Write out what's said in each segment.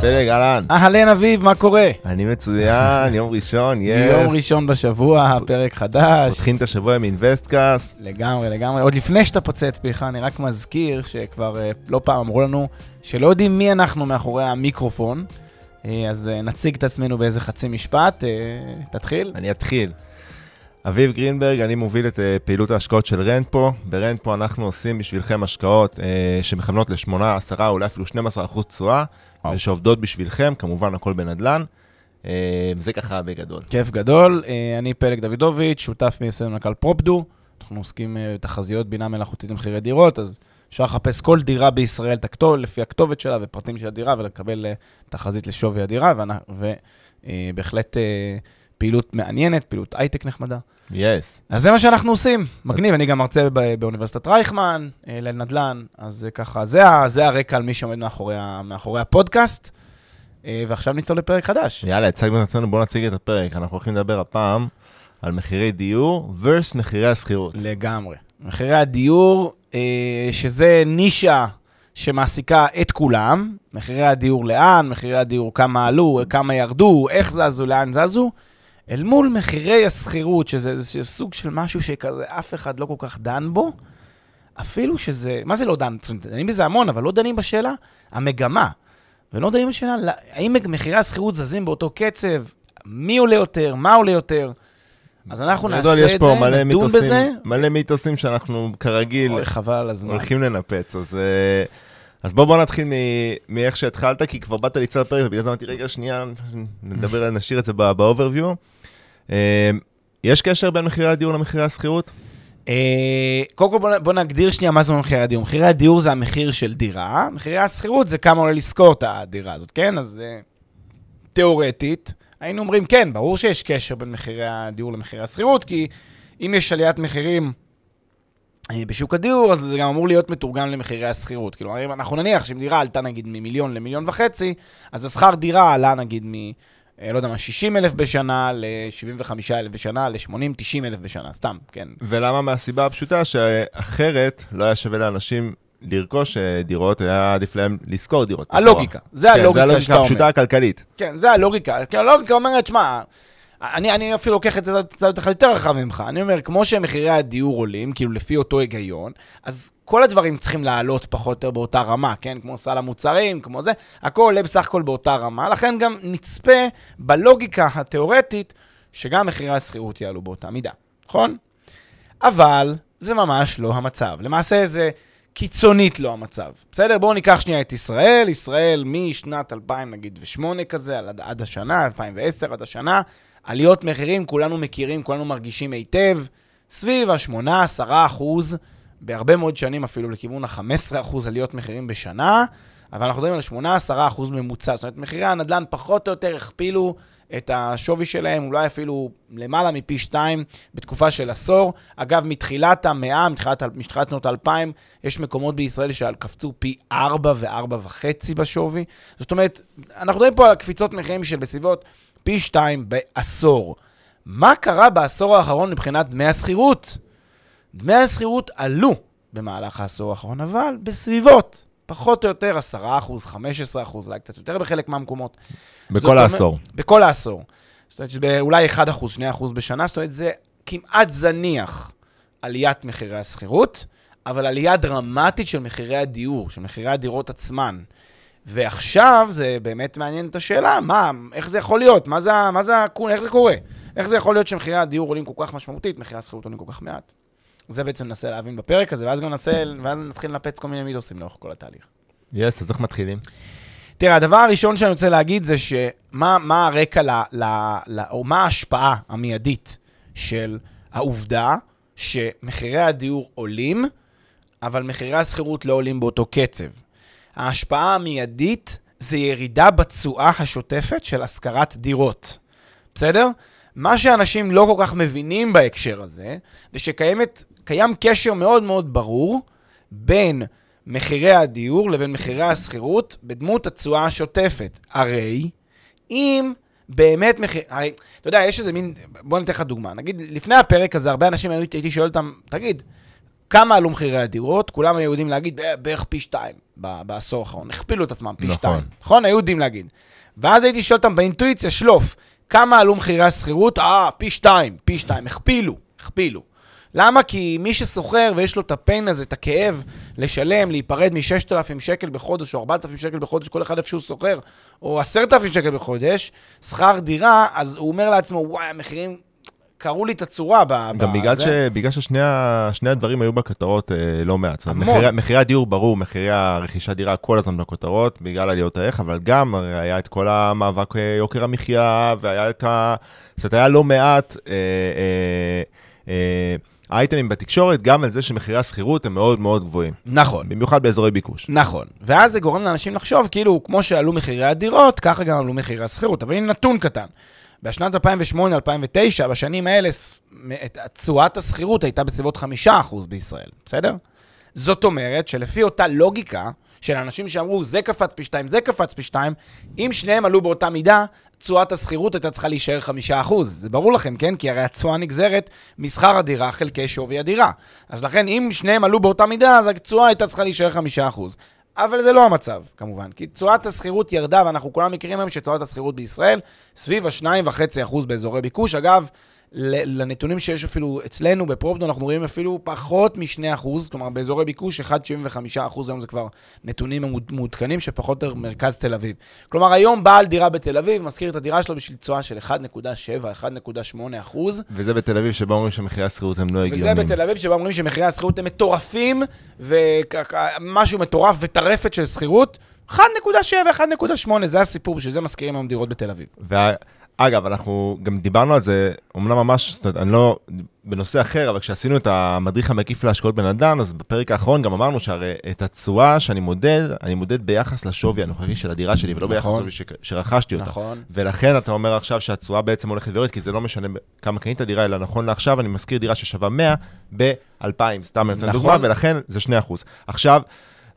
פלג, אהלן. אהלן אביב, מה קורה? אני מצוין, יום ראשון, yes. יום ראשון בשבוע, פרק חדש. פותחים את השבוע עם אינוויסטקאסט. לגמרי, לגמרי. עוד לפני שאתה פוצה פיך, אני רק מזכיר שכבר אה, לא פעם אמרו לנו שלא יודעים מי אנחנו מאחורי המיקרופון, אה, אז אה, נציג את עצמנו באיזה חצי משפט. תתחיל. אני אתחיל. אביב גרינברג, אני מוביל את אה, פעילות ההשקעות של רנטפו. ברנטפו אנחנו עושים בשבילכם השקעות אה, שמכוונות ל-8, 10, אולי אפילו 12 אחוז תשואה. ושעובדות בשבילכם, כמובן הכל בנדל"ן. אה, זה ככה בגדול. כיף גדול. אה, אני פלג דוידוביץ', שותף מייסד מנכ"ל פרופדו. אנחנו עוסקים אה, בתחזיות בינה מלאכותית למחירי דירות, אז אפשר לחפש כל דירה בישראל, הכתובת, לפי הכתובת שלה ופרטים של הדירה, ולקבל אה, תחזית לשווי הדירה, ובהחלט פעילות מעניינת, פעילות הייטק נחמדה. יס. אז זה מה שאנחנו עושים, מגניב, אני גם מרצה ב- באוניברסיטת רייכמן, אה, לנדל"ן, אז זה ככה, זה, זה הרקע על מי שעומד מאחורי, מאחורי הפודקאסט, אה, ועכשיו נצטול לפרק חדש. יאללה, הצגנו את עצמנו, בואו נציג את הפרק. אנחנו הולכים לדבר הפעם על מחירי דיור versus מחירי השכירות. לגמרי. מחירי הדיור, אה, שזה נישה שמעסיקה את כולם, מחירי הדיור לאן, מחירי הדיור כמה עלו, כמה ירדו, איך זזו, לאן זזו, אל מול מחירי השכירות, שזה איזה סוג של משהו שכזה אף אחד לא כל כך דן בו, אפילו שזה, מה זה לא דן? דנים בזה המון, אבל לא דנים בשאלה המגמה. ולא דנים בשאלה, לא- האם מחירי השכירות זזים באותו קצב, מי עולה יותר, מה עולה יותר. אז אנחנו נעשה את יש זה, פה מלא נדון מיתוסים, בזה. מלא מיתוסים שאנחנו כרגיל אוי, חבל הזמן. הולכים לנפץ, אז... אז בוא בוא נתחיל מאיך שהתחלת, כי כבר באת ליצור פרק, ובגלל זה אמרתי, רגע, שנייה, נדבר, נשאיר את זה ב-overview. אה, יש קשר בין מחירי הדיור למחירי השכירות? אה, קודם כל בוא, בוא נגדיר שנייה מה זה מחירי הדיור. מחירי הדיור זה המחיר של דירה, מחירי השכירות זה כמה עולה לשכור את הדירה הזאת, כן? אז אה, תיאורטית, היינו אומרים, כן, ברור שיש קשר בין מחירי הדיור למחירי השכירות, כי אם יש עליית מחירים בשוק הדיור, אז זה גם אמור להיות מתורגם למחירי השכירות. כאילו, אם אנחנו נניח שאם דירה עלתה נגיד ממיליון למיליון וחצי, אז השכר דירה עלה נגיד מ... אה, לא יודע מה, 60 אלף בשנה ל-75 אלף בשנה, ל-80-90 אלף בשנה, סתם, כן. ולמה? מהסיבה הפשוטה שאחרת לא היה שווה לאנשים לרכוש אה, דירות, היה עדיף להם לשכור דירות. הלוגיקה, זה כן, זה הלוגיקה הלוגיקה שאתה אומר. הפשוטה הכלכלית. כן, זה הלוגיקה. כי הלוגיקה אומרת, שמע, אני, אני אפילו לוקח את זה צעד אחד יותר רחב ממך. אני אומר, כמו שמחירי הדיור עולים, כאילו לפי אותו היגיון, אז כל הדברים צריכים לעלות פחות או יותר באותה רמה, כן? כמו סל המוצרים, כמו זה, הכל עולה בסך הכל באותה רמה, לכן גם נצפה בלוגיקה התיאורטית שגם מחירי השכירות יעלו באותה מידה, נכון? אבל זה ממש לא המצב. למעשה זה קיצונית לא המצב. בסדר? בואו ניקח שנייה את ישראל. ישראל משנת 2000, נגיד, ושמונה כזה, עד, עד השנה, 2010 עד השנה, עליות מחירים, כולנו מכירים, כולנו מרגישים היטב, סביב ה-8-10 אחוז, בהרבה מאוד שנים אפילו לכיוון ה-15 אחוז עליות מחירים בשנה, אבל אנחנו מדברים על 8-10 אחוז ממוצע. זאת אומרת, מחירי הנדל"ן פחות או יותר הכפילו את השווי שלהם, אולי אפילו למעלה מפי שתיים בתקופה של עשור. אגב, מתחילת המאה, מתחילת, מתחילת שנות האלפיים, יש מקומות בישראל שקפצו פי ארבע וארבע וחצי בשווי. זאת אומרת, אנחנו מדברים פה על קפיצות מחירים של בסביבות פי שתיים בעשור. מה קרה בעשור האחרון מבחינת דמי השכירות? דמי השכירות עלו במהלך העשור האחרון, אבל בסביבות, פחות או יותר 10 אחוז, 15 אחוז, אולי קצת יותר בחלק מהמקומות. בכל העשור. בכל העשור. זאת אומרת אולי 1 אחוז, 2 אחוז בשנה, זאת אומרת זה כמעט זניח עליית מחירי השכירות, אבל עלייה דרמטית של מחירי הדיור, של מחירי הדירות עצמן. ועכשיו זה באמת מעניין את השאלה, מה, איך זה יכול להיות? מה זה, מה זה, איך זה קורה? איך זה יכול להיות שמחירי הדיור עולים כל כך משמעותית, מחירי השכירות עולים כל כך מעט? זה בעצם ננסה להבין בפרק הזה, ואז גם ננסה, ואז נתחיל לנפץ כל מיני מיתוסים לאורך כל התהליך. יס, אז איך מתחילים? תראה, הדבר הראשון שאני רוצה להגיד זה שמה מה הרקע, ל, ל, ל, או מה ההשפעה המיידית של העובדה שמחירי הדיור עולים, אבל מחירי השכירות לא עולים באותו קצב. ההשפעה המיידית זה ירידה בתשואה השוטפת של השכרת דירות. בסדר? מה שאנשים לא כל כך מבינים בהקשר הזה, זה שקיים קשר מאוד מאוד ברור בין מחירי הדיור לבין מחירי השכירות בדמות התשואה השוטפת. הרי אם באמת מחיר... הרי, אתה יודע, יש איזה מין... בוא ניתן לך דוגמה. נגיד, לפני הפרק הזה, הרבה אנשים הייתי שואל אותם, תגיד, כמה עלו מחירי הדירות? כולם היו יודעים להגיד בערך פי שתיים בעשור האחרון. הכפילו את עצמם פי נכון. שתיים. נכון? היו יודעים להגיד. ואז הייתי שואל אותם באינטואיציה, שלוף, כמה עלו מחירי השכירות? אה, פי שתיים, פי שתיים, הכפילו, הכפילו. למה? כי מי ששוכר ויש לו את הפיין הזה, את הכאב, לשלם, להיפרד מ-6,000 שקל בחודש או 4,000 שקל בחודש, כל אחד איפה שהוא שוכר, או 10,000 שקל בחודש, שכר דירה, אז הוא אומר לעצמו, וואי, המחירים קראו לי את הצורה ב... גם בגלל, ש... בגלל ששני הדברים היו בכותרות אה, לא מעט. המון. מחירי, מחירי הדיור ברור, מחירי הרכישת דירה כל הזמן בכותרות, בגלל עליות הערך, אבל גם היה את כל המאבק אה, יוקר המחיה, והיה את ה... זאת אומרת, היה לא מעט... אה, אה, אה, אייטמים בתקשורת, גם על זה שמחירי השכירות הם מאוד מאוד גבוהים. נכון. במיוחד באזורי ביקוש. נכון. ואז זה גורם לאנשים לחשוב, כאילו, כמו שעלו מחירי הדירות, ככה גם עלו מחירי השכירות. אבל הנה נתון קטן. בשנת 2008-2009, בשנים האלה, תשואת השכירות הייתה בסביבות 5% בישראל, בסדר? זאת אומרת שלפי אותה לוגיקה של אנשים שאמרו, זה קפץ פי 2, זה קפץ פי 2, אם שניהם עלו באותה מידה, תשואת השכירות הייתה צריכה להישאר 5%. זה ברור לכם, כן? כי הרי התשואה נגזרת משכר הדירה חלקי שווי הדירה. אז לכן, אם שניהם עלו באותה מידה, אז התשואה הייתה צריכה להישאר 5%. אבל זה לא המצב, כמובן, כי תשואת השכירות ירדה, ואנחנו כולם מכירים היום שתשואת השכירות בישראל סביב ה-2.5% באזורי ביקוש. אגב, לנתונים שיש אפילו אצלנו בפרופדו, אנחנו רואים אפילו פחות מ-2%, כלומר באזורי ביקוש 1.75% היום זה כבר נתונים מעודכנים שפחות או יותר מרכז תל אביב. כלומר היום בעל דירה בתל אביב משכיר את הדירה שלו בשביל תשואה של 1.7, 1.8%. וזה בתל אביב שבו אומרים שמחירי השכירות הם לא הגיוניים. וזה בתל אביב שבו אומרים שמחירי השכירות הם מטורפים, ומשהו מטורף וטרפת של שכירות. 1.7, 1.8, זה הסיפור, בשביל זה משכירים היום דירות בתל אביב. וה... אגב, אנחנו גם דיברנו על זה, אומנם ממש, זאת אומרת, אני לא, בנושא אחר, אבל כשעשינו את המדריך המקיף להשקעות בנדל"ן, אז בפרק האחרון גם אמרנו שהרי את התשואה שאני מודד, אני מודד ביחס לשווי הנוכחי של הדירה שלי, ולא ביחס נכון. לשווי שרכשתי אותה. נכון. ולכן אתה אומר עכשיו שהתשואה בעצם הולכת ויורדת, כי זה לא משנה כמה קנית דירה, אלא נכון לעכשיו אני מזכיר דירה ששווה 100 ב-2,000, סתם אני נותן נכון. דוגמה, ולכן זה 2%. עכשיו,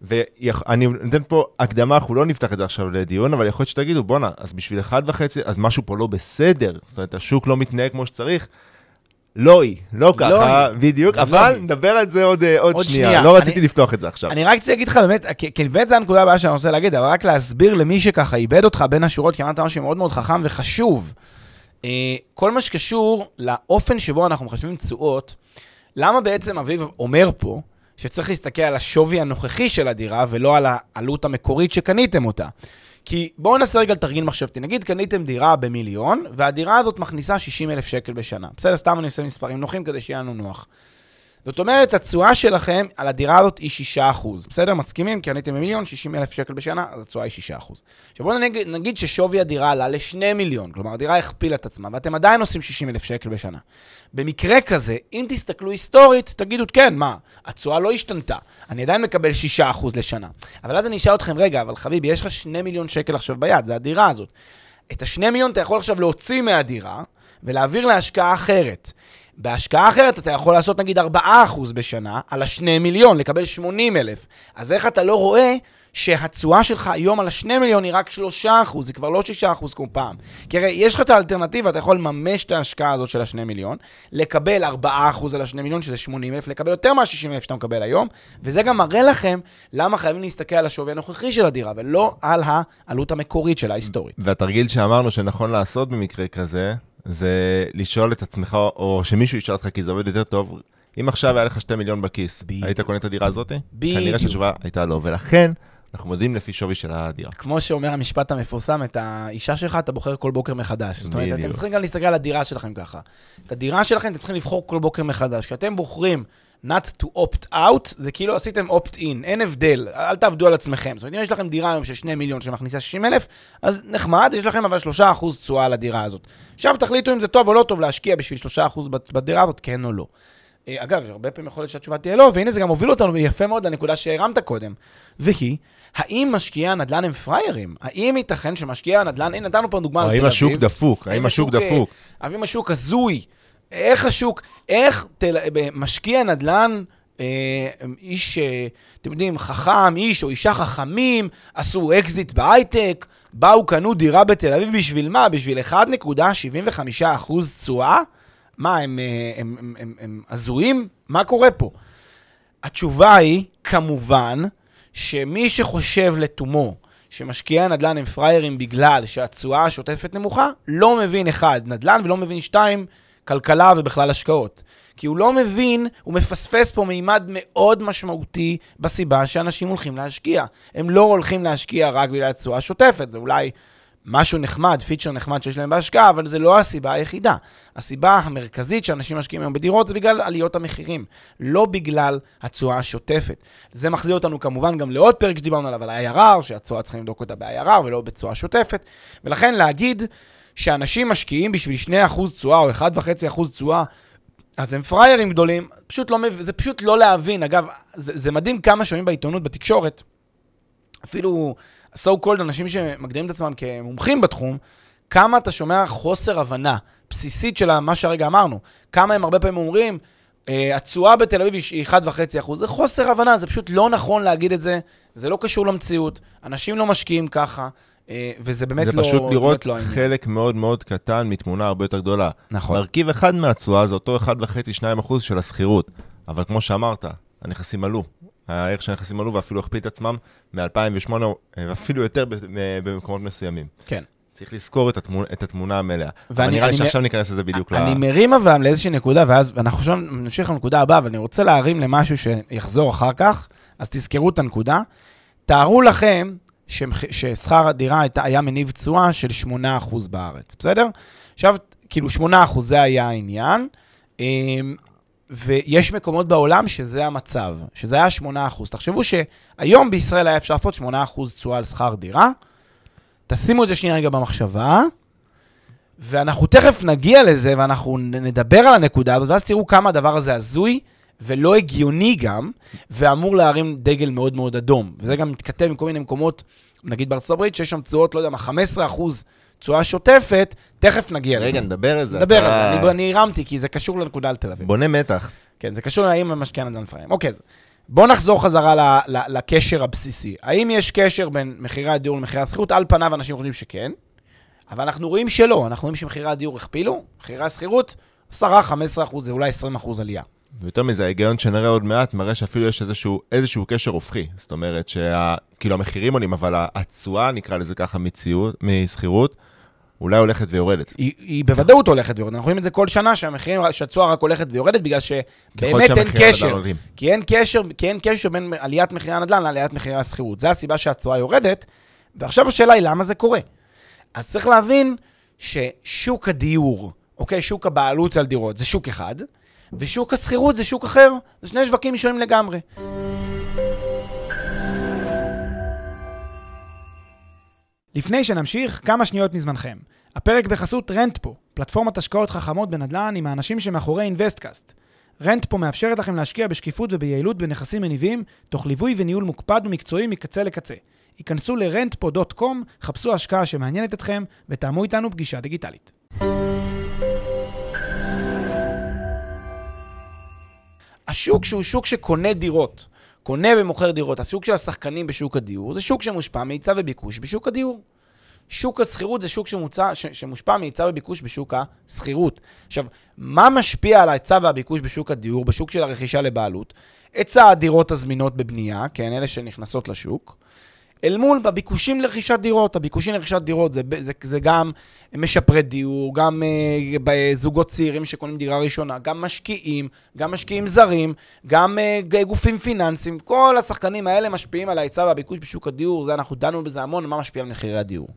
ואני נותן פה הקדמה, אנחנו לא נפתח את זה עכשיו לדיון, אבל יכול להיות שתגידו, בואנה, אז בשביל אחד וחצי, אז משהו פה לא בסדר. זאת אומרת, השוק לא מתנהג כמו שצריך. לא היא, לא ככה, לא בדיוק, לא אבל. נדבר על זה עוד, עוד שנייה. לא רציתי לפתוח את זה עכשיו. אני רק רוצה להגיד לך באמת, כי באמת זו הנקודה הבאה שאני רוצה להגיד, אבל רק להסביר למי שככה איבד אותך בין השורות, כי אמרת משהו מאוד מאוד חכם וחשוב. אה, כל מה שקשור לאופן שבו אנחנו מחשבים תשואות, למה בעצם אביב אומר פה, שצריך להסתכל על השווי הנוכחי של הדירה ולא על העלות המקורית שקניתם אותה. כי בואו נעשה רגע תרגיל מחשבתי. נגיד קניתם דירה במיליון, והדירה הזאת מכניסה 60 אלף שקל בשנה. בסדר, סתם אני עושה מספרים נוחים כדי שיהיה לנו נוח. זאת אומרת, התשואה שלכם על הדירה הזאת היא 6%. בסדר? מסכימים? כי עניתם במיליון, 60 אלף שקל בשנה, אז התשואה היא 6%. עכשיו בואו נגיד, נגיד ששווי הדירה עלה ל-2 מיליון, כלומר הדירה הכפילה את עצמה, ואתם עדיין עושים 60 אלף שקל בשנה. במקרה כזה, אם תסתכלו היסטורית, תגידו, כן, מה, התשואה לא השתנתה, אני עדיין מקבל 6% לשנה. אבל אז אני אשאל אתכם, רגע, אבל חביבי, יש לך 2 מיליון שקל עכשיו ביד, זה הדירה הזאת. את ה-2 מיליון אתה יכול עכשיו להוציא מהדירה ולהעביר להשקעה אחרת. בהשקעה אחרת אתה יכול לעשות נגיד 4% בשנה על ה-2 מיליון, לקבל 80 אלף. אז איך אתה לא רואה שהתשואה שלך היום על ה-2 מיליון היא רק 3%, זה כבר לא 6% כמו פעם. כי הרי יש לך את האלטרנטיבה, אתה יכול לממש את ההשקעה הזאת של ה-2 מיליון, לקבל 4% על ה-2 מיליון, שזה 80 אלף, לקבל יותר מה-60 אלף שאתה מקבל היום, וזה גם מראה לכם למה חייבים להסתכל על השווי הנוכחי של הדירה, ולא על העלות המקורית של ההיסטורית. והתרגיל שאמרנו שנכון לעשות במקרה כזה, זה לשאול את עצמך, או שמישהו ישאל אותך, כי זה עובד יותר טוב, אם עכשיו היה לך 2 מיליון בכיס, בדיוק. היית קונה את הדירה הזאת? בדיוק. כנראה שהתשובה הייתה לא, ולכן אנחנו מודדים לפי שווי של הדירה. כמו שאומר המשפט המפורסם, את האישה שלך אתה בוחר כל בוקר מחדש. זאת אומרת, אתם. צריכים גם להסתכל על הדירה שלכם ככה. את הדירה שלכם אתם צריכים לבחור כל בוקר מחדש. כשאתם בוחרים not to opt out, זה כאילו עשיתם opt in, אין הבדל, אל תעבדו על עצמכם. זאת אומרת, אם יש לכם דירה היום של 2 מיליון שמכניסה 60 אלף, אז נחמד, יש לכם אבל 3% תשואה על הדירה הזאת. עכשיו תחליטו אם זה טוב או לא טוב להשקיע בשביל 3% בדירה הזאת, כן או לא. אה, אגב, הרבה פעמים יכול להיות שהתשובה תהיה לא, והנה זה גם הוביל אותנו יפה מאוד לנקודה שהרמת קודם. והיא, האם משקיעי הנדל"ן הם פראיירים? האם ייתכן שמשקיעי הנדל"ן, הנה נתנו פה דוגמה על תל האם אביב. השוק דפוק? האם השוק אה, דפוק? האם השוק הזוי? איך השוק, איך תל, משקיע נדל"ן, אה, איש, אה, אתם יודעים, חכם, איש או אישה חכמים, עשו אקזיט בהייטק, באו, קנו דירה בתל אביב, בשביל מה? בשביל 1.75% תשואה? מה, הם, אה, הם, הם, הם, הם הזויים? מה קורה פה? התשובה היא, כמובן, שמי שחושב לתומו שמשקיעי הנדל"ן הם פראיירים בגלל שהתשואה השוטפת נמוכה, לא מבין אחד, נדל"ן, ולא מבין שתיים, כלכלה ובכלל השקעות. כי הוא לא מבין, הוא מפספס פה מימד מאוד משמעותי בסיבה שאנשים הולכים להשקיע. הם לא הולכים להשקיע רק בגלל התשואה השוטפת, זה אולי משהו נחמד, פיצ'ר נחמד שיש להם בהשקעה, אבל זה לא הסיבה היחידה. הסיבה המרכזית שאנשים משקיעים היום בדירות זה בגלל עליות המחירים, לא בגלל התשואה השוטפת. זה מחזיר אותנו כמובן גם לעוד פרק שדיברנו עליו, על ה-IRR, שהתשואה צריכים לבדוק אותה ב-IRR ולא בתשואה שוטפת. ולכן להגיד שאנשים משקיעים בשביל 2% תשואה או 1.5% תשואה, אז הם פראיירים גדולים, פשוט לא, זה פשוט לא להבין. אגב, זה, זה מדהים כמה שומעים בעיתונות, בתקשורת, אפילו so called אנשים שמגדירים את עצמם כמומחים בתחום, כמה אתה שומע חוסר הבנה בסיסית של מה שהרגע אמרנו. כמה הם הרבה פעמים אומרים, אה, התשואה בתל אביב היא 1.5%. זה חוסר הבנה, זה פשוט לא נכון להגיד את זה, זה לא קשור למציאות, אנשים לא משקיעים ככה, וזה באמת זה לא... פשוט זה לראות באמת לא העניין. חלק מאוד מאוד קטן מתמונה הרבה יותר גדולה. נכון. מרכיב אחד מהתשואה זה אותו 1.5-2% של השכירות. אבל כמו שאמרת, הנכסים עלו. הערך של הנכסים עלו ואפילו הכפיל את עצמם מ-2008, ואפילו יותר ב- ב- במקומות מסוימים. כן. צריך לזכור את התמונה, את התמונה המלאה. אבל ואני- נראה לי שעכשיו ניכנס לזה בדיוק ל... אני מרים אבל לאיזושהי נקודה, ואז אנחנו עכשיו נמשיך לנקודה הבאה, אבל אני רוצה להרים למשהו שיחזור אחר כך, אז תזכרו את הנקודה. תארו לכם ששכר הדירה היה מניב תשואה של 8% בארץ, בסדר? עכשיו, כאילו 8% זה היה העניין, אמ, ויש מקומות בעולם שזה המצב, שזה היה 8%. תחשבו שהיום בישראל היה אפשר לעשות 8% תשואה על שכר דירה, תשימו את זה שנייה רגע במחשבה, ואנחנו תכף נגיע לזה, ואנחנו נדבר על הנקודה הזאת, ואז תראו כמה הדבר הזה הזוי ולא הגיוני גם, ואמור להרים דגל מאוד מאוד אדום. וזה גם מתכתב עם כל מיני מקומות, נגיד בארצות הברית, שיש שם תשואות, לא יודע מה, 15% תשואה שוטפת, תכף נגיע לזה. רגע, נדבר על זה. נדבר על זה, אני- הרמתי, כי זה קשור לנקודה על תל אביב. בונה מתח. כן, זה קשור להאם המשקיע נדל"ן פראייר. אוקיי, אז בואו נחזור חזרה ל- ל- לקשר הבסיסי. האם יש קשר בין מחירי הדיור למחירי השכירות? על פניו אנשים חושבים שכן, אבל אנחנו רואים שלא. אנחנו רואים שמחירי הדיור הכפילו, מחירי השכירות 10-15 אחוז, זה אולי 20 אחוז עלייה. ויותר מזה, ההיגיון שנראה עוד מעט מראה שאפילו יש איזשהו, איזשהו קשר הופכי. זאת אומרת, שה, כאילו המחירים עולים, אבל התשואה, נקרא לזה ככה, משכירות, אולי הולכת ויורדת. היא, היא בוודאות הולכת ויורדת. אנחנו רואים את זה כל שנה, שהמחירים, שהתשואה רק הולכת ויורדת, בגלל שבאמת אין שהמחירי הנדל"ן קשר. כי אין קשר, כי אין קשר בין עליית מחירי הנדל"ן לעליית מחירי השכירות. זו הסיבה שהתשואה יורדת, ועכשיו השאלה היא למה זה קורה. אז צריך להבין ששוק הדיור, אוקיי, שוק הבעלות על דירות, זה שוק אחד, ושוק השכירות זה שוק אחר, זה שני שווקים שונים לגמרי. לפני שנמשיך, כמה שניות מזמנכם. הפרק בחסות רנטפו, פלטפורמת השקעות חכמות בנדל"ן עם האנשים שמאחורי אינוויסטקאסט. רנטפו מאפשרת לכם להשקיע בשקיפות וביעילות בנכסים מניבים, תוך ליווי וניהול מוקפד ומקצועי מקצה לקצה. היכנסו ל-rentpo.com, חפשו השקעה שמעניינת אתכם, ותאמו איתנו פגישה דיגיטלית. השוק שהוא שוק שקונה דירות, קונה ומוכר דירות, השוק של השחקנים בשוק הדיור, זה שוק שמושפע מהיצע וביקוש בשוק הדיור. שוק השכירות זה שוק שמוצע, ש, שמושפע מהיצע וביקוש בשוק השכירות. עכשיו, מה משפיע על ההיצע והביקוש בשוק הדיור, בשוק של הרכישה לבעלות? היצע הדירות הזמינות בבנייה, כן, אלה שנכנסות לשוק. אל מול הביקושים לרכישת דירות. הביקושים לרכישת דירות זה, זה, זה גם משפרי דיור, גם uh, זוגות צעירים שקונים דירה ראשונה, גם משקיעים, גם משקיעים זרים, גם uh, גופים פיננסיים. כל השחקנים האלה משפיעים על ההיצע והביקוש בשוק הדיור. זה, אנחנו דנו בזה המון, מה משפיע על מחירי הדיור.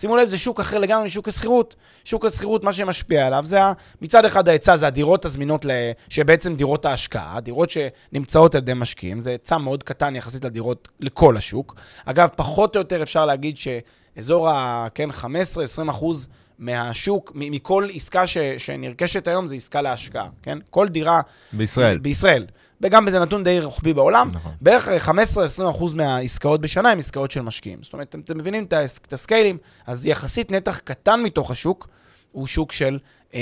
שימו לב, זה שוק אחר לגמרי משוק השכירות. שוק השכירות, מה שמשפיע עליו זה מצד אחד ההיצע זה הדירות הזמינות, ל... שבעצם דירות ההשקעה, דירות שנמצאות על ידי משקיעים, זה היצע מאוד קטן יחסית לדירות, לכל השוק. אגב, פחות או יותר אפשר להגיד שאזור ה... כן, 15-20 אחוז מהשוק, מכל עסקה ש... שנרכשת היום, זה עסקה להשקעה, כן? כל דירה... בישראל. בישראל. וגם בזה נתון די רוחבי בעולם, נכון. בערך 15-20% מהעסקאות בשנה הן עסקאות של משקיעים. זאת אומרת, אתם, אתם מבינים את, הס, את הסקיילים, אז יחסית נתח קטן מתוך השוק הוא שוק של... אה,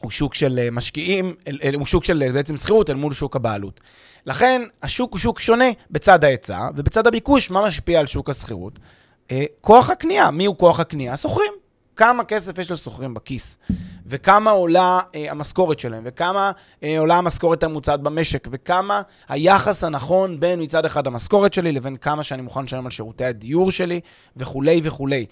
הוא שוק של אה, משקיעים, הוא שוק של אה, בעצם שכירות אל מול שוק הבעלות. לכן, השוק הוא שוק שונה בצד ההיצע, ובצד הביקוש, מה משפיע על שוק השכירות? אה, כוח הקנייה. מי הוא כוח הקנייה? השוכרים. כמה כסף יש לשוכרים בכיס, וכמה עולה אה, המשכורת שלהם, וכמה אה, עולה המשכורת הממוצעת במשק, וכמה היחס הנכון בין מצד אחד המשכורת שלי לבין כמה שאני מוכן לשלם על שירותי הדיור שלי, וכולי וכולי.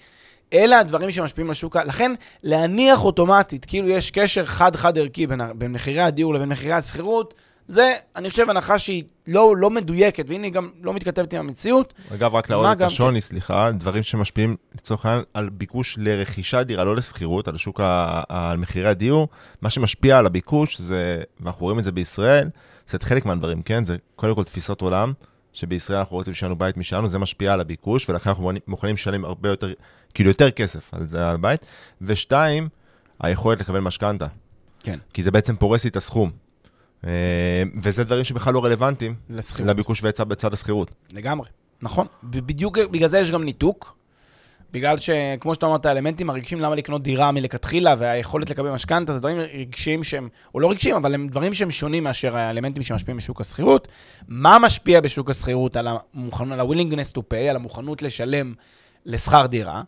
אלה הדברים שמשפיעים על שוק, לכן להניח אוטומטית, כאילו יש קשר חד-חד ערכי בין, בין מחירי הדיור לבין מחירי השכירות, זה, אני חושב, הנחה שהיא לא, לא מדויקת, והנה היא גם לא מתכתבת עם המציאות. אגב, רק להראות את השוני, כן. סליחה, דברים שמשפיעים לצורך העניין על ביקוש לרכישת דירה, לא לשכירות, על שוק, ה, על מחירי הדיור. מה שמשפיע על הביקוש, זה, ואנחנו רואים את זה בישראל, זה חלק מהדברים, כן? זה קודם כל תפיסות עולם, שבישראל אנחנו רוצים שיהיה לנו בית משלנו, זה משפיע על הביקוש, ולכן אנחנו מוכנים לשלם הרבה יותר, כאילו יותר כסף על זה, על הבית. ושתיים, היכולת לקבל משכנתה. כן. כי זה בעצם פורס לי את הסכום. אה, וזה דברים שבכלל לא רלוונטיים לשכירות. לביקוש והיצע בצד השכירות. לגמרי, נכון. ובדיוק בגלל זה יש גם ניתוק. בגלל שכמו שאתה אמרת, האלמנטים הרגשיים, למה לקנות דירה מלכתחילה, והיכולת לקבל משכנתה, זה דברים רגשיים שהם, או לא רגשיים, אבל הם דברים שהם שונים מאשר האלמנטים שמשפיעים בשוק השכירות. מה משפיע בשוק השכירות על, המוכנות, על ה-willingness to pay, על המוכנות לשלם לשכר דירה?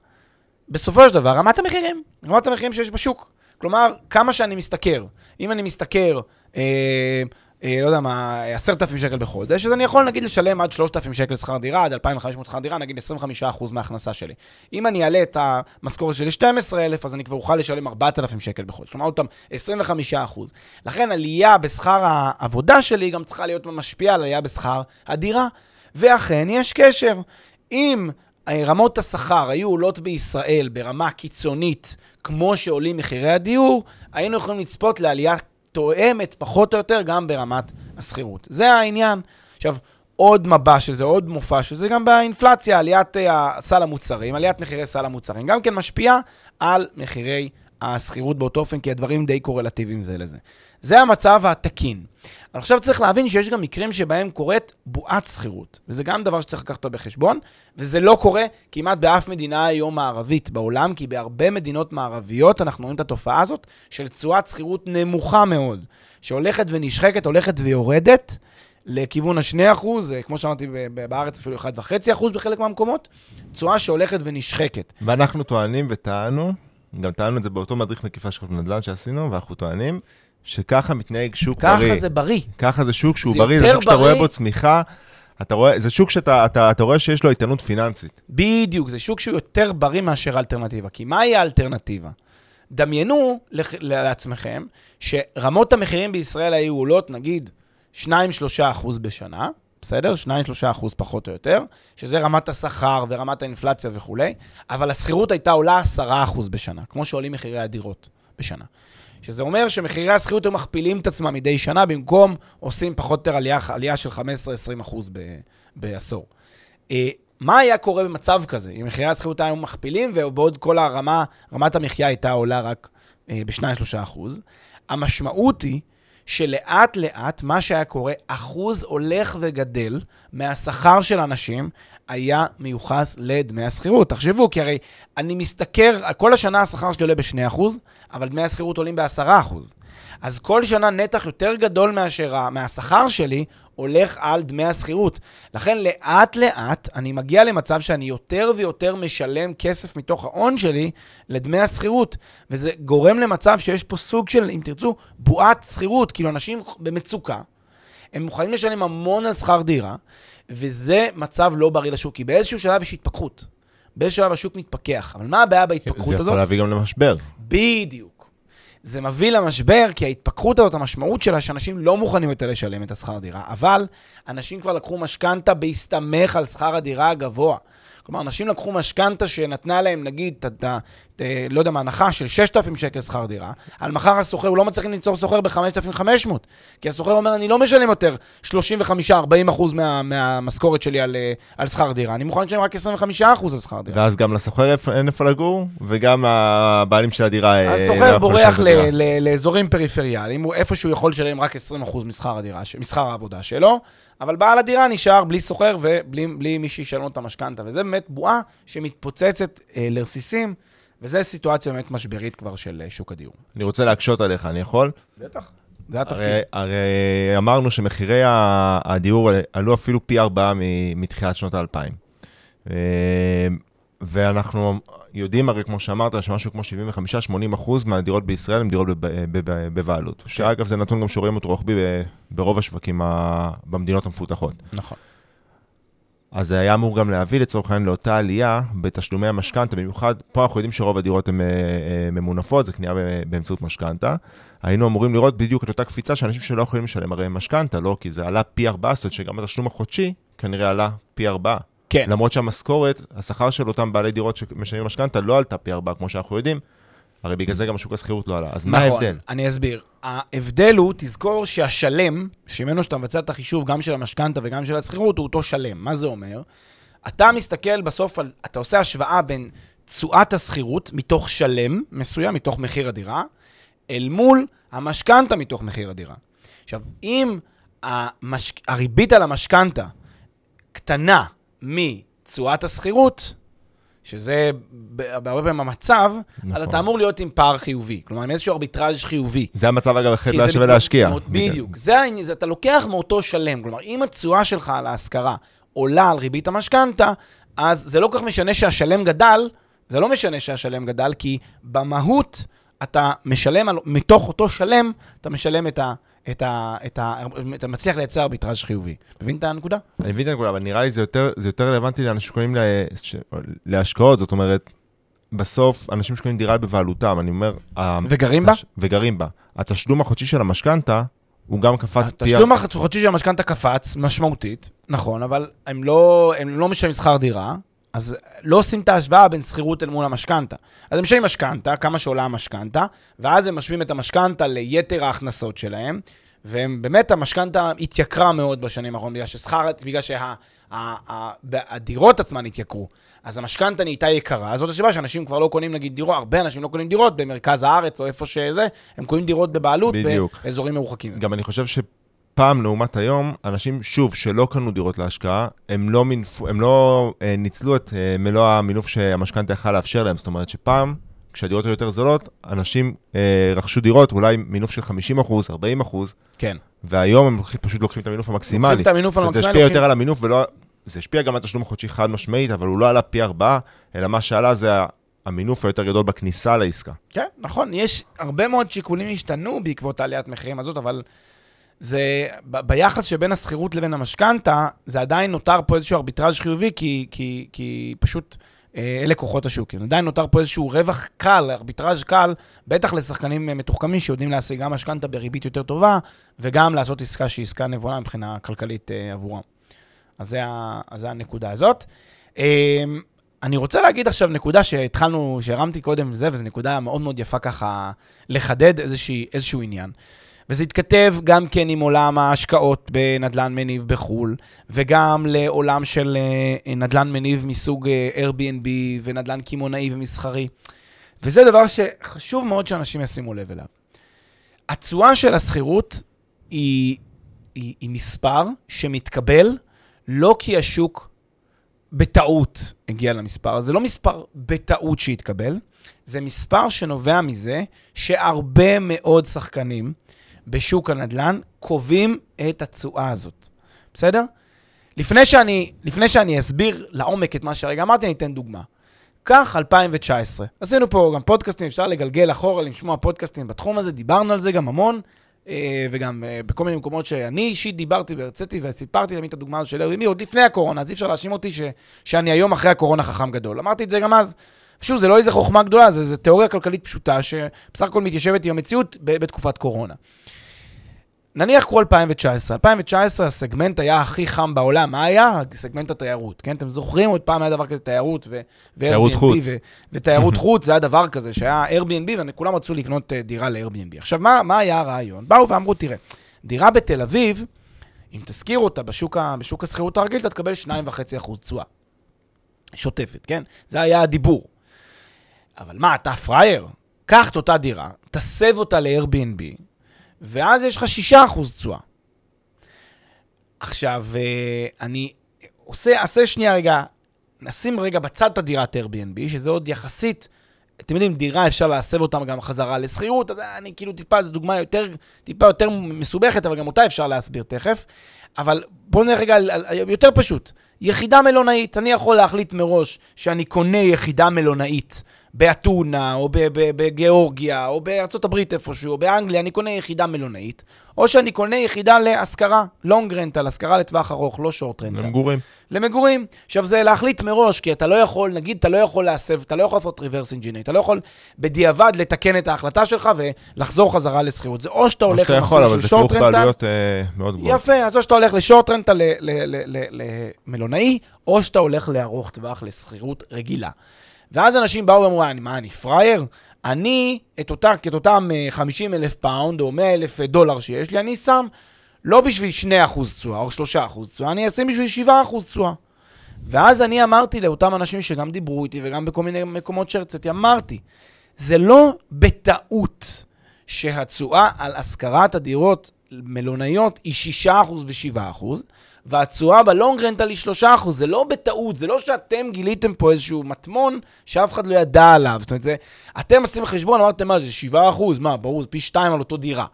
בסופו של דבר, רמת המחירים, רמת המחירים שיש בשוק. כלומר, כמה שאני משתכר. אם אני משתכר, אה, אה, לא יודע מה, עשרת אלפים שקל בחודש, אז אני יכול נגיד לשלם עד שלושת אלפים שקל שכר דירה, עד אלפיים וחמש מאות שכר דירה, נגיד 25% מההכנסה שלי. אם אני אעלה את המשכורת שלי 12,000, אז אני כבר אוכל לשלם 4,000 שקל בחודש. כלומר, אותם 25%. לכן עלייה בשכר העבודה שלי גם צריכה להיות משפיעה על עלייה בשכר הדירה. ואכן, יש קשר. אם רמות השכר היו עולות בישראל ברמה קיצונית, כמו שעולים מחירי הדיור, היינו יכולים לצפות לעלייה תואמת פחות או יותר גם ברמת השכירות. זה העניין. עכשיו, עוד מבע שזה עוד מופע שזה גם באינפלציה, עליית uh, סל המוצרים, עליית מחירי סל המוצרים, גם כן משפיעה על מחירי השכירות באותו אופן, כי הדברים די קורלטיביים זה לזה. זה המצב התקין. אבל עכשיו צריך להבין שיש גם מקרים שבהם קורית בועת שכירות, וזה גם דבר שצריך לקחת אותו בחשבון, וזה לא קורה כמעט באף מדינה היום מערבית בעולם, כי בהרבה מדינות מערביות אנחנו רואים את התופעה הזאת של תשואת שכירות נמוכה מאוד, שהולכת ונשחקת, הולכת ויורדת. לכיוון ה-2%, כמו שאמרתי, בארץ אפילו 1.5% בחלק מהמקומות, תשואה שהולכת ונשחקת. ואנחנו טוענים וטענו, גם טענו את זה באותו מדריך מקיפה של נדל"ן שעשינו, ואנחנו טוענים שככה מתנהג שוק ככה בריא. ככה זה בריא. ככה זה שוק שהוא זה בריא, זה שוק שאתה רואה בו צמיחה. אתה רואה, זה שוק שאתה אתה, אתה רואה שיש לו איתנות פיננסית. בדיוק, זה שוק שהוא יותר בריא מאשר אלטרנטיבה. כי מהי האלטרנטיבה? דמיינו לעצמכם שרמות המחירים בישראל היו עולות, נגיד, 2-3 אחוז בשנה, בסדר? 2-3 אחוז פחות או יותר, שזה רמת השכר ורמת האינפלציה וכולי, אבל השכירות הייתה עולה 10 אחוז בשנה, כמו שעולים מחירי הדירות בשנה. שזה אומר שמחירי השכירות היו מכפילים את עצמם מדי שנה, במקום עושים פחות או יותר עלייה, עלייה של 15-20 אחוז בעשור. אה, מה היה קורה במצב כזה, אם מחירי השכירות היו מכפילים ובעוד כל הרמה, רמת המחיה הייתה עולה רק אה, ב-2-3 אחוז? המשמעות היא שלאט לאט מה שהיה קורה, אחוז הולך וגדל מהשכר של אנשים היה מיוחס לדמי השכירות. תחשבו, כי הרי אני משתכר, כל השנה השכר שלי עולה ב-2%, אבל דמי השכירות עולים ב-10%. אז כל שנה נתח יותר גדול מאשר מהשכר שלי הולך על דמי השכירות. לכן לאט לאט אני מגיע למצב שאני יותר ויותר משלם כסף מתוך ההון שלי לדמי השכירות. וזה גורם למצב שיש פה סוג של, אם תרצו, בועת שכירות. כאילו אנשים במצוקה. הם מוכנים לשלם המון על שכר דירה, וזה מצב לא בריא לשוק, כי באיזשהו שלב יש התפכחות. באיזשהו שלב השוק מתפכח. אבל מה הבעיה בהתפכחות זה הזאת? יכול להביא גם למשבר. בדיוק. זה מביא למשבר, כי ההתפכחות הזאת, המשמעות שלה, שאנשים לא מוכנים יותר לשלם את השכר דירה, אבל אנשים כבר לקחו משכנתה בהסתמך על שכר הדירה הגבוה. כלומר, אנשים לקחו משכנתה שנתנה להם, נגיד, ת, ת, ת, לא יודע מה, הנחה של 6,000 שקל שכר דירה, על מחר השוכר, הוא לא מצליחים ליצור שוכר ב-5,500, כי השוכר אומר, אני לא משלם יותר 35-40 אחוז מה, מהמשכורת שלי על, אה, על שכר דירה, אני מוכן לשלם רק 25 אחוז על שכר דירה. ואז גם איפה- אין איפה לגור, וגם הבעלים של הדירה... אה, לא יכול בורח ל-. ל- לאזורים פריפריאליים, איפה שהוא יכול לשלם רק 20% משכר הדירה, ש- משכר העבודה שלו, אבל בעל הדירה נשאר בלי שוכר ובלי בלי מי שישלם לו את המשכנתה, וזה באמת בועה שמתפוצצת אה, לרסיסים, וזו סיטואציה באמת משברית כבר של אה, שוק הדיור. אני רוצה להקשות עליך, אני יכול? בטח. זה התפקיד. הרי, הרי אמרנו שמחירי הדיור עלו אפילו פי ארבעה מתחילת שנות האלפיים. אה, ואנחנו יודעים הרי, כמו שאמרת, שמשהו כמו 75-80 אחוז מהדירות בישראל הן דירות בב- בב- בבעלות. שאגב, זה נתון גם שרואים אותו רוחבי ב- ברוב השווקים ה- במדינות המפותחות. נכון. אז זה היה אמור גם להביא לצורך העניין לאותה עלייה בתשלומי המשכנתה, במיוחד פה אנחנו יודעים שרוב הדירות הן אה, אה, ממונפות, זה קנייה באמצעות משכנתה. היינו אמורים לראות בדיוק את אותה קפיצה שאנשים שלא יכולים לשלם הרי משכנתה, לא? כי זה עלה פי ארבעה, זאת אומרת שגם התשלום החודשי כנראה עלה פי ארבעה. כן. למרות שהמשכורת, השכר של אותם בעלי דירות שמשלמים משכנתה לא עלתה פי ארבעה, כמו שאנחנו יודעים, הרי בגלל זה גם שוק השכירות לא עלה. אז מה נכון, ההבדל? אני אסביר. ההבדל הוא, תזכור שהשלם, שממנו שאתה מבצע את החישוב גם של המשכנתה וגם של השכירות, הוא אותו שלם. מה זה אומר? אתה מסתכל בסוף על, אתה עושה השוואה בין תשואת השכירות מתוך שלם מסוים, מתוך מחיר הדירה, אל מול המשכנתה מתוך מחיר הדירה. עכשיו, אם המש... הריבית על המשכנתה קטנה מתשואת השכירות, שזה בהרבה פעמים המצב, אז נכון. אתה אמור להיות עם פער חיובי. כלומר, עם איזשהו ארביטראז' חיובי. זה המצב אגב, אחרת כי לא היה זה שווה להשקיע. בדיוק. זה העניין, זה אתה לוקח מאותו שלם. כלומר, אם התשואה שלך על ההשכרה עולה על ריבית המשכנתה, אז זה לא כל כך משנה שהשלם גדל, זה לא משנה שהשלם גדל, כי במהות אתה משלם, על, מתוך אותו שלם, אתה משלם את ה... את ה, את ה, אתה מצליח לייצר ארביטראז' חיובי. מבין את הנקודה? אני מבין את הנקודה, אבל נראה לי זה יותר, זה יותר רלוונטי לאנשים שקונים לה, להשקעות, זאת אומרת, בסוף אנשים שקונים דירה בבעלותם, אני אומר... וגרים בה? התש- וגרים בה. התשלום החודשי של המשכנתה, הוא גם קפץ פי... התשלום החודשי של המשכנתה קפץ משמעותית, נכון, אבל הם לא, הם לא משלמים שכר דירה, אז לא עושים את ההשוואה בין שכירות אל מול המשכנתה. אז הם משלמים משכנתה, כמה שעולה המשכנתה, ואז הם משווים את המשכנתה ליתר ההכנסות שלהם, והם באמת, המשכנתה התייקרה מאוד בשנים האחרונות, בגלל ששכר, בגלל שהדירות עצמן התייקרו. אז המשכנתה נהייתה יקרה, זאת הסיבה שאנשים כבר לא קונים נגיד דירות, הרבה אנשים לא קונים דירות במרכז הארץ או איפה שזה, הם קונים דירות בבעלות בדיוק. באזורים מרוחקים. גם אני חושב שפעם לעומת היום, אנשים, שוב, שלא קנו דירות להשקעה, הם לא, מינפו, הם לא אה, ניצלו את אה, מלוא המינוף שהמשכנתה יכלה לאפשר להם. זאת אומרת שפעם, כשהדירות היו יותר זולות, אנשים אה, רכשו דירות, אולי מינוף של 50 אחוז, 40 אחוז, כן. והיום הם פשוט לוקחים את המינוף המקסימלי. לוקחים את המינוף אומרת, זה המקסימלי, השפיע לוקחים- יותר על המינוף ולא... זה השפיע גם על התשלום החודשי חד משמעית, אבל הוא לא עלה פי ארבעה, אלא מה שעלה זה המינוף היותר גדול בכניסה לעסקה. כן, נכון, יש הרבה מאוד שיקולים השתנו בעקבות העליית מחירים הזאת, אבל זה, ב- ביחס שבין השכירות לבין המשכנתה, זה עדיין נותר פה איזשהו ארביטראז' חיובי, כי, כי, כי פשוט אה, אלה כוחות השוק. עדיין נותר פה איזשהו רווח קל, ארביטראז' קל, בטח לשחקנים אה, מתוחכמים שיודעים להשיג גם משכנתה בריבית יותר טובה, וגם לעשות עסקה שהיא עסקה נבונה מבחינה כלכלית אה, עבורם. אז זה, ה- אז זה הנקודה הזאת. אני רוצה להגיד עכשיו נקודה שהתחלנו, שהרמתי קודם וזה, וזו נקודה מאוד מאוד יפה ככה לחדד איזושהי, איזשהו עניין. וזה התכתב גם כן עם עולם ההשקעות בנדלן מניב בחו"ל, וגם לעולם של אה, נדלן מניב מסוג אה, Airbnb ונדלן קמעונאי ומסחרי. וזה דבר שחשוב מאוד שאנשים ישימו לב אליו. התשואה של השכירות היא, היא, היא מספר שמתקבל לא כי השוק בטעות הגיע למספר, זה לא מספר בטעות שהתקבל, זה מספר שנובע מזה שהרבה מאוד שחקנים בשוק הנדל"ן קובעים את התשואה הזאת. בסדר? לפני שאני, לפני שאני אסביר לעומק את מה שהרגע אמרתי, אני אתן דוגמה. קח 2019. עשינו פה גם פודקאסטים, אפשר לגלגל אחורה, לשמוע פודקאסטים בתחום הזה, דיברנו על זה גם המון. אה, וגם אה, בכל מיני מקומות שאני אישית דיברתי והרציתי וסיפרתי תמיד את הדוגמה הזו של Airbnb עוד לפני הקורונה, אז אי אפשר להאשים אותי ש, שאני היום אחרי הקורונה חכם גדול. אמרתי את זה גם אז. שוב, זה לא איזה חוכמה גדולה, זה, זה תיאוריה כלכלית פשוטה, שבסך הכל מתיישבת עם המציאות בתקופת קורונה. נניח קחו 2019, 2019 הסגמנט היה הכי חם בעולם, מה היה? סגמנט התיירות, כן? אתם זוכרים עוד פעם היה דבר כזה תיירות ו... תיירות חוץ. ו- ותיירות חוץ, זה היה דבר כזה שהיה Airbnb וכולם רצו לקנות אה, דירה ל-Airbnb. עכשיו, מה, מה היה הרעיון? באו ואמרו, תראה, דירה בתל אביב, אם תשכיר אותה בשוק, ה- בשוק השכירות הרגיל, אתה תקבל 2.5% תשואה. שוטפת, כן? זה היה הדיבור. אבל מה, אתה פראייר? קח את אותה דירה, תסב אותה ל-Airbnb, ואז יש לך 6% תשואה. עכשיו, אה, אני עושה, אעשה שנייה רגע, נשים רגע בצד את הדירת Airbnb, שזה עוד יחסית, אתם יודעים, דירה אפשר להסב אותם גם חזרה לשכירות, אז אני כאילו טיפה, זו דוגמה יותר, טיפה יותר מסובכת, אבל גם אותה אפשר להסביר תכף. אבל בואו נראה רגע יותר פשוט. יחידה מלונאית, אני יכול להחליט מראש שאני קונה יחידה מלונאית באתונה, או בגיאורגיה, או בארצות הברית איפשהו, או באנגליה, אני קונה יחידה מלונאית, או שאני קונה יחידה להשכרה, לונג רנטל, השכרה לטווח ארוך, לא שורט רנטל. למגורים. למגורים. עכשיו, זה להחליט מראש, כי אתה לא יכול, נגיד, אתה לא יכול להסב, אתה לא יכול לעשות reverse engineering, אתה לא יכול בדיעבד לתקן את ההחלטה שלך ולחזור חזרה לשכירות. זה או שאתה או הולך שאתה יכול, למסלול אבל של זה כרוך בעלויות אה, מאוד גבוהות. יפה, אז או שאתה הולך לשורט רנטל למלונאי, או שאתה הולך לארוך טווח לשכירות רגילה. ואז אנשים באו ואמרו, "אני- מה, אני פראייר? אני, את, אותה, את אותם 50 אלף פאונד או 100 אלף דולר שיש לי, אני שם לא בשביל 2% תשואה או 3% תשואה, אני אשים בשביל 7% תשואה. ואז אני אמרתי לאותם אנשים שגם דיברו איתי וגם בכל מיני מקומות שהרציתי, אמרתי, זה לא בטעות שהתשואה על השכרת הדירות מלונאיות היא 6% ו-7%, והתשואה בלונג רנטל היא 3%. זה לא בטעות, זה לא שאתם גיליתם פה איזשהו מטמון שאף אחד לא ידע עליו. זאת אומרת, זה, אתם עשיתם חשבון, אמרתם, מה, זה 7%? מה, ברור, זה פי 2 על אותו דירה.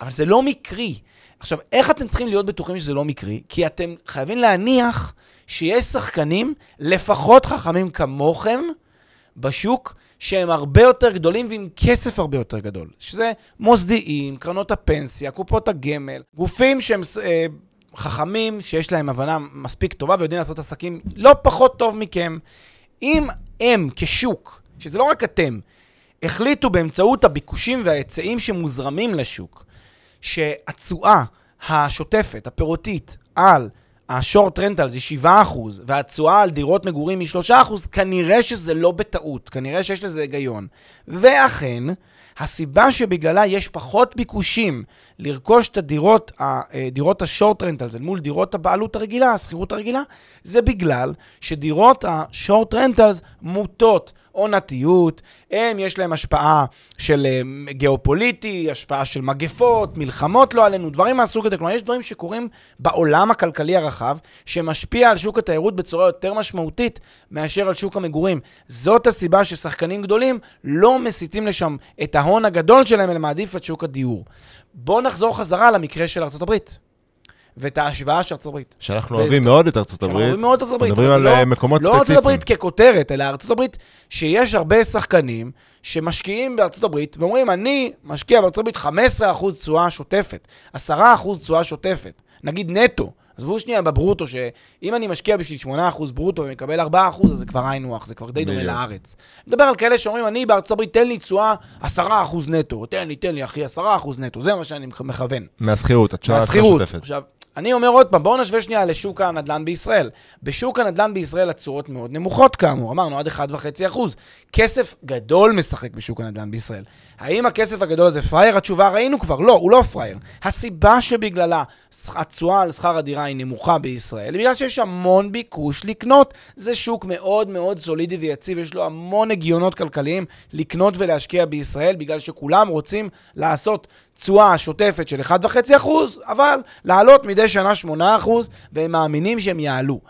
אבל זה לא מקרי. עכשיו, איך אתם צריכים להיות בטוחים שזה לא מקרי? כי אתם חייבים להניח שיש שחקנים, לפחות חכמים כמוכם, בשוק, שהם הרבה יותר גדולים ועם כסף הרבה יותר גדול. שזה מוסדיים, קרנות הפנסיה, קופות הגמל, גופים שהם אה, חכמים, שיש להם הבנה מספיק טובה ויודעים לעשות עסקים לא פחות טוב מכם. אם הם כשוק, שזה לא רק אתם, החליטו באמצעות הביקושים וההיצעים שמוזרמים לשוק, שהתשואה השוטפת, הפירותית, על השורט רנטל זה 7%, והתשואה על דירות מגורים היא 3%, כנראה שזה לא בטעות, כנראה שיש לזה היגיון. ואכן, הסיבה שבגללה יש פחות ביקושים לרכוש את הדירות, ה- דירות השורט רנטל, אל מול דירות הבעלות הרגילה, השכירות הרגילה, זה בגלל שדירות השורט רנטלס מוטות עונתיות, הם יש להם השפעה של אה, גיאופוליטי, השפעה של מגפות, מלחמות לא עלינו, דברים מהסוג הזה. כלומר, יש דברים שקורים בעולם הכלכלי הרחב, שמשפיע על שוק התיירות בצורה יותר משמעותית מאשר על שוק המגורים. זאת הסיבה ששחקנים גדולים לא מסיטים לשם את ההון הגדול שלהם, אלא מעדיף את שוק הדיור. בואו נחזור חזרה למקרה של ארה"ב, ואת ההשוואה של ארה"ב. שאנחנו ו- אוהבים מאוד את ארצות הברית. אוהבים מאוד את ארצות הברית. מדברים על זה אה, מקומות לא ארצות ספציפיים. הברית ככותרת, אלא ארצות הברית שיש הרבה שחקנים שמשקיעים בארצות הברית ואומרים, אני משקיע בארצות הברית 15% תשואה שוטפת, 10% תשואה שוטפת, נגיד נטו. עזבו שנייה בברוטו, שאם אני משקיע בשביל 8% ברוטו ומקבל 4%, אז זה כבר היינו הך, זה כבר די דומה. לארץ. מדבר על כאלה שאומרים, אני בארצות הברית, תן לי תשואה 10% נטו, תן לי, תן לי, אחי, 10% נטו, זה מה שאני מכוון. מהשכירות, התשואה. השוטפת. עכשיו, אני אומר עוד פעם, בואו נשווה שנייה לשוק הנדל"ן בישראל. בשוק הנדל"ן בישראל התשואות מאוד נמוכות כאמור, אמרנו עד 1.5%. כסף גדול משחק בשוק הנדל"ן בישראל. האם הכסף הגדול הזה פראייר? התשובה ראינו כבר, לא, הוא לא פראייר. הסיבה שבגללה התשואה על שכר הדירה היא נמוכה בישראל, היא בגלל שיש המון ביקוש לקנות. זה שוק מאוד מאוד סולידי ויציב, יש לו המון הגיונות כלכליים לקנות ולהשקיע בישראל, בגלל שכולם רוצים לעשות תשואה שוטפת של 1.5%, אבל לעלות מדי שנה 8%, והם מאמינים שהם יעלו.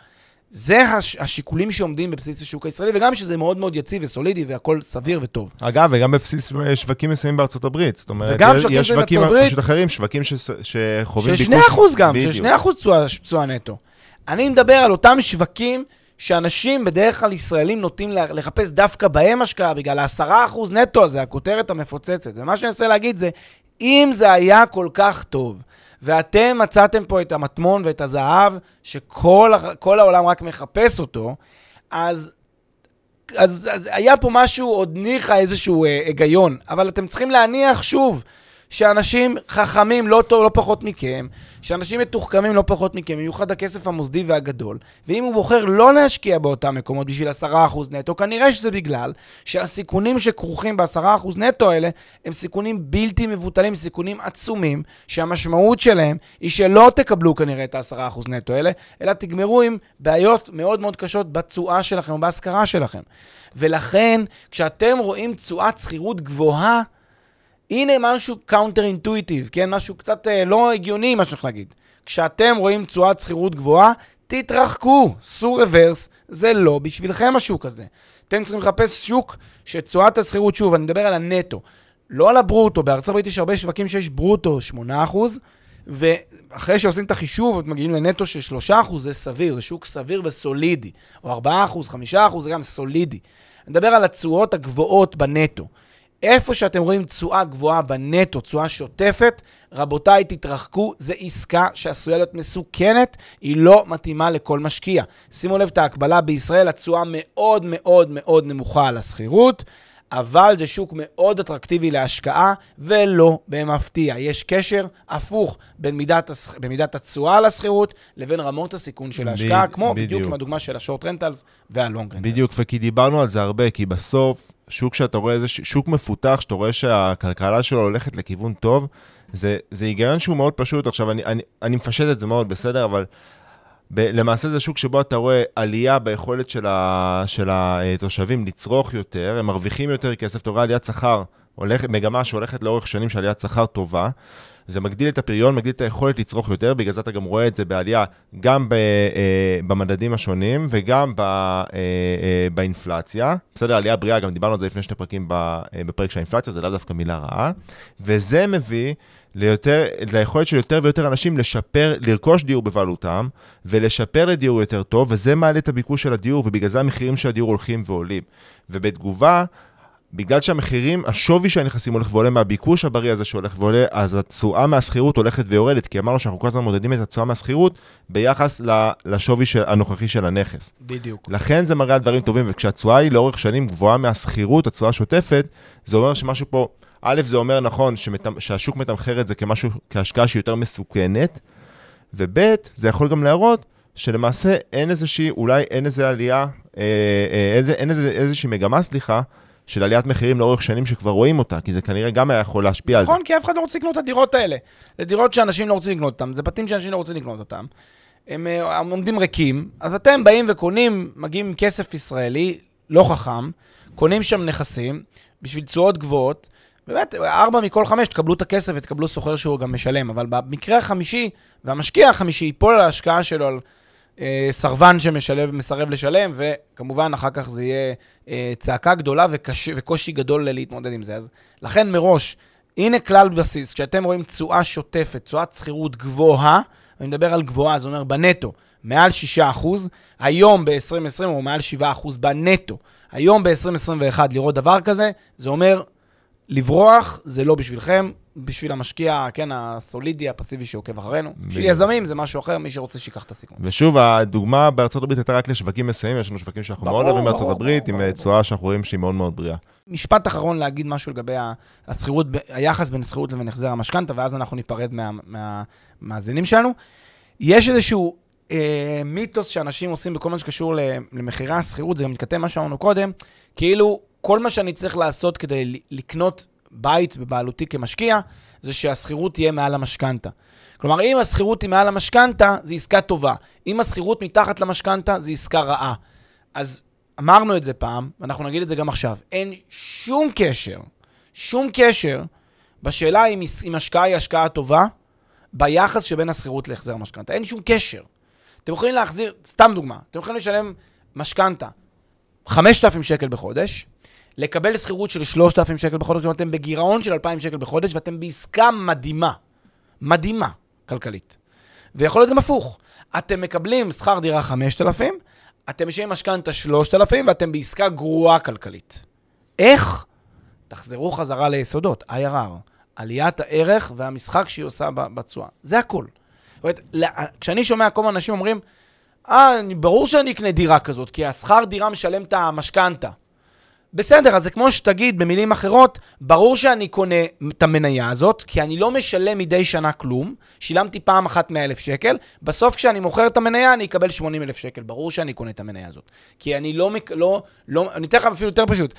זה הש, השיקולים שעומדים בבסיס השוק הישראלי, וגם שזה מאוד מאוד יציב וסולידי והכל סביר וטוב. אגב, וגם בבסיס שווקים מסוימים בארצות הברית. זאת אומרת, וגם יש- שווקים הברית. פשוט אחרים, שווקים שס- שחווים של ביקוש. 2% גם, של בדיוק. 2% תשואה, תשואה נטו. אני מדבר על אותם שווקים שאנשים, בדרך כלל ישראלים, נוטים לחפש דווקא בהם השקעה, בגלל ה-10% נטו הזה, הכותרת המפוצצת. ומה שאני מנסה להגיד זה, אם זה היה כל כך טוב, ואתם מצאתם פה את המטמון ואת הזהב, שכל העולם רק מחפש אותו, אז, אז, אז היה פה משהו, עוד ניחא איזשהו אה, היגיון. אבל אתם צריכים להניח שוב, שאנשים חכמים לא טוב, לא פחות מכם, שאנשים מתוחכמים לא פחות מכם, במיוחד הכסף המוסדי והגדול, ואם הוא בוחר לא להשקיע באותם מקומות בשביל 10% נטו, כנראה שזה בגלל שהסיכונים שכרוכים ב-10% נטו האלה הם סיכונים בלתי מבוטלים, סיכונים עצומים, שהמשמעות שלהם היא שלא תקבלו כנראה את ה-10% נטו האלה, אלא תגמרו עם בעיות מאוד מאוד קשות בתשואה שלכם או בהשכרה שלכם. ולכן, כשאתם רואים תשואת שכירות גבוהה, הנה משהו counter intuitive, כן? משהו קצת אה, לא הגיוני, מה שצריך להגיד. כשאתם רואים תשואת שכירות גבוהה, תתרחקו, עשו רוורס, זה לא בשבילכם השוק הזה. אתם צריכים לחפש שוק שתשואת השכירות, שוב, אני מדבר על הנטו, לא על הברוטו, בארצות הברית יש הרבה שווקים שיש ברוטו 8%, ואחרי שעושים את החישוב, מגיעים לנטו של 3%, זה סביר, זה שוק סביר וסולידי. או 4%, 5%, זה גם סולידי. אני מדבר על התשואות הגבוהות בנטו. איפה שאתם רואים תשואה גבוהה בנטו, תשואה שוטפת, רבותיי, תתרחקו, זו עסקה שעשויה להיות מסוכנת, היא לא מתאימה לכל משקיע. שימו לב את ההקבלה בישראל, התשואה מאוד מאוד מאוד נמוכה על השכירות, אבל זה שוק מאוד אטרקטיבי להשקעה, ולא במפתיע. יש קשר הפוך בין מידת, הש... במידת התשואה על השכירות לבין רמות הסיכון של ההשקעה, ב- כמו בדיוק. בדיוק עם הדוגמה של השורט רנטלס והלונג רנטלס. בדיוק, וכי דיברנו על זה הרבה, כי בסוף, שוק שאתה רואה, זה ש- שוק מפותח, שאתה רואה שהכלכלה שלו הולכת לכיוון טוב, זה, זה היגיון שהוא מאוד פשוט. עכשיו, אני, אני, אני מפשט את זה מאוד, בסדר? אבל ב, למעשה זה שוק שבו אתה רואה עלייה ביכולת של, ה, של התושבים לצרוך יותר, הם מרוויחים יותר כסף, אתה רואה עליית שכר, הולך, מגמה שהולכת לאורך שנים של עליית שכר טובה. זה מגדיל את הפריון, מגדיל את היכולת לצרוך יותר, בגלל זה אתה גם רואה את זה בעלייה גם ב, אה, במדדים השונים וגם ב, אה, אה, באינפלציה. בסדר, עלייה בריאה, גם דיברנו על זה לפני שני פרקים ב, אה, בפרק של האינפלציה, זה לאו דווקא מילה רעה. וזה מביא ליותר, ליכולת של יותר ויותר אנשים לשפר, לרכוש דיור בבעלותם, ולשפר לדיור יותר טוב, וזה מעלה את הביקוש של הדיור, ובגלל זה המחירים של הדיור הולכים ועולים. ובתגובה, בגלל שהמחירים, השווי של הנכסים הולך ועולה מהביקוש הבריא הזה שהולך ועולה, אז התשואה מהשכירות הולכת ויורדת, כי אמרנו שאנחנו כל הזמן מודדים את התשואה מהשכירות ביחס לשווי של, הנוכחי של הנכס. בדיוק. לכן זה מראה על דברים טובים, וכשהתשואה היא לאורך שנים גבוהה מהשכירות, התשואה השוטפת, זה אומר שמשהו פה, א', זה אומר נכון שמת, שהשוק מתמחר את זה כמשהו, כהשקעה שהיא יותר מסוכנת, וב', זה יכול גם להראות שלמעשה אין איזושהי, אולי אין איזו עלייה, אה, אה, אין איזה, איזושהי מגמה, סליחה, של עליית מחירים לאורך שנים שכבר רואים אותה, כי זה כנראה גם היה יכול להשפיע על זה. נכון, כי אף אחד לא רוצה לקנות את הדירות האלה. זה דירות שאנשים לא רוצים לקנות אותן, זה בתים שאנשים לא רוצים לקנות אותם. הם אה, הם עומדים ריקים, אז אתם באים וקונים, מגיעים עם כסף ישראלי, לא חכם, קונים שם נכסים בשביל תשואות גבוהות, באמת, ארבע מכל חמש תקבלו את הכסף ותקבלו סוחר שהוא גם משלם, אבל במקרה החמישי, והמשקיע החמישי ייפול על ההשקעה שלו על אה, סרבן שמסרב לשלם, וכמובן אחר כך זה יהיה אה, צעקה גדולה וקש, וקושי גדול להתמודד עם זה. אז לכן מראש, הנה כלל בסיס, כשאתם רואים תשואה שוטפת, תשואת שכירות גבוהה, אני מדבר על גבוהה, זה אומר בנטו, מעל 6%, היום ב-2020 הוא מעל 7% בנטו. היום ב-2021 לראות דבר כזה, זה אומר לברוח, זה לא בשבילכם, בשביל המשקיע, כן, הסולידי, הפסיבי שעוקב אחרינו. בשביל. יזמים זה משהו אחר, מי שרוצה שיקח את הסיכון. ושוב, הדוגמה בארצות הברית הייתה רק לשווקים מסוימים, יש לנו שווקים שאנחנו ברור, מאוד אוהבים בארצות הברית, עם. אה, תשואה שאנחנו רואים שהיא מאוד מאוד בריאה. משפט אחרון להגיד משהו לגבי השכירות, היחס בין שכירות לבין החזר המשכנתה, ואז אנחנו ניפרד מה- מהמאזינים שלנו. יש איזשהו אה, מיתוס שאנשים עושים בכל מה שקשור למחירי השכירות, זה גם מתכתב מה שאמרנו קודם, כאילו כל מה שאני צריך לעשות כדי לקנות בית בבעלותי כמשקיע, זה שהשכירות תהיה מעל המשכנתה. כלומר, אם השכירות היא מעל המשכנתה, זו עסקה טובה. אם השכירות מתחת למשכנתה, זו עסקה רעה. אז אמרנו את זה פעם, ואנחנו נגיד את זה גם עכשיו. אין שום קשר, שום קשר בשאלה אם, אם השקעה היא השקעה טובה, ביחס שבין השכירות להחזר המשכנתה. אין שום קשר. אתם יכולים להחזיר, סתם דוגמה, אתם יכולים לשלם משכנתה 5,000 שקל בחודש, לקבל שכירות של 3,000 שקל בחודש, כלומר אתם בגירעון של 2,000 שקל בחודש, ואתם בעסקה מדהימה, מדהימה, כלכלית. ויכול להיות גם הפוך. אתם מקבלים שכר דירה 5,000, אתם משלמים משכנתה 3,000, ואתם בעסקה גרועה כלכלית. איך? תחזרו חזרה ליסודות, IRR. עליית הערך והמשחק שהיא עושה בתשואה. זה הכל. זאת אומרת, כשאני שומע כל מיני אנשים אומרים, אה, ברור שאני אקנה דירה כזאת, כי השכר דירה משלם את המשכנתה. בסדר, אז זה כמו שתגיד, במילים אחרות, ברור שאני קונה את המניה הזאת, כי אני לא משלם מדי שנה כלום, שילמתי פעם אחת 100 אלף שקל, בסוף כשאני מוכר את המניה אני אקבל 80 אלף שקל, ברור שאני קונה את המניה הזאת. כי אני לא, לא, לא, אני אתן לך אפילו יותר פשוט.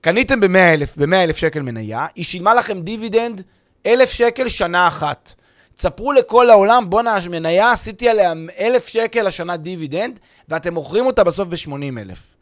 קניתם ב-100 אלף, ב-100 אלף שקל מניה, היא שילמה לכם דיבידנד 1,000 שקל שנה אחת. תספרו לכל העולם, בואנה, המניה, עשיתי עליה 1,000 שקל השנה דיבידנד, ואתם מוכרים אותה בסוף ב-80 אלף.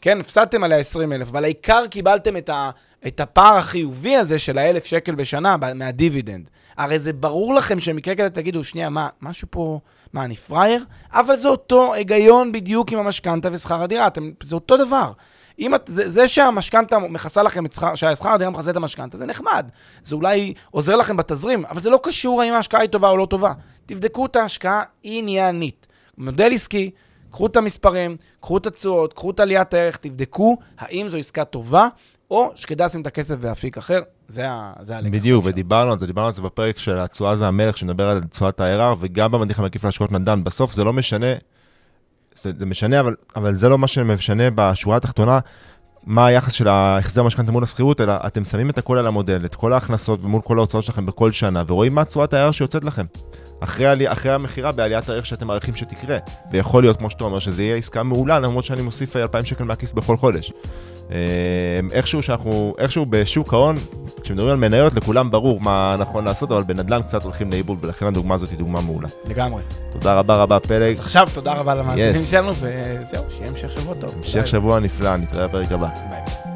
כן, הפסדתם עליה 20 אלף, אבל העיקר קיבלתם את, ה, את הפער החיובי הזה של האלף שקל בשנה מהדיבידנד. הרי זה ברור לכם שמקרה כזה תגידו, שנייה, מה, משהו פה, מה, אני פראייר? אבל זה אותו היגיון בדיוק עם המשכנתה ושכר הדירה, אתם, זה אותו דבר. אם את, זה, זה שהמשכנתה מכסה לכם את שכר, שהשכר הדירה מכסה את המשכנתה, זה נחמד. זה אולי עוזר לכם בתזרים, אבל זה לא קשור האם ההשקעה היא טובה או לא טובה. תבדקו את ההשקעה עניינית. מודל עסקי, קחו את המספרים, קחו את התשואות, קחו את עליית הערך, תבדקו האם זו עסקה טובה, או שכדאי לשים את הכסף באפיק אחר. זה זה הלקח. בדיוק. ודיברנו על זה, דיברנו על זה בפרק של התשואה זה המלך, שמדבר על תשואת ה-IRR, וגם במדריך המקיף להשקעות נדל"ן. בסוף זה לא משנה, זה, זה משנה, אבל, אבל זה לא מה שמשנה בשורה התחתונה, מה היחס של ההחזר משכנתה מול השכירות, אלא אתם שמים את הכל על המודל, את כל ההכנסות ומול כל ההוצאות שלכם בכל שנה, ורואים מה תשואת ה-IRR שיוצאת לכם. אחרי, עלי, אחרי המכירה בעליית הערך שאתם מעריכים שתקרה. ויכול להיות, כמו שאתה אומר, שזה יהיה עסקה מעולה, למרות שאני מוסיף אה, 2,000 שקל מהכיס בכל חודש. אה, איכשהו שאנחנו, איכשהו בשוק ההון, כשמדברים על מניות, לכולם ברור מה נכון לעשות, אבל בנדל"ן קצת הולכים לאיבוד, ולכן הדוגמה הזאת היא דוגמה מעולה. לגמרי. תודה רבה רבה, פלג. אז עכשיו תודה רבה למאזינים Yes. שלנו, וזהו, שיהיה המשך שבוע טוב. המשך שבוע נפלא, נתראה בפרק הבא. ביי.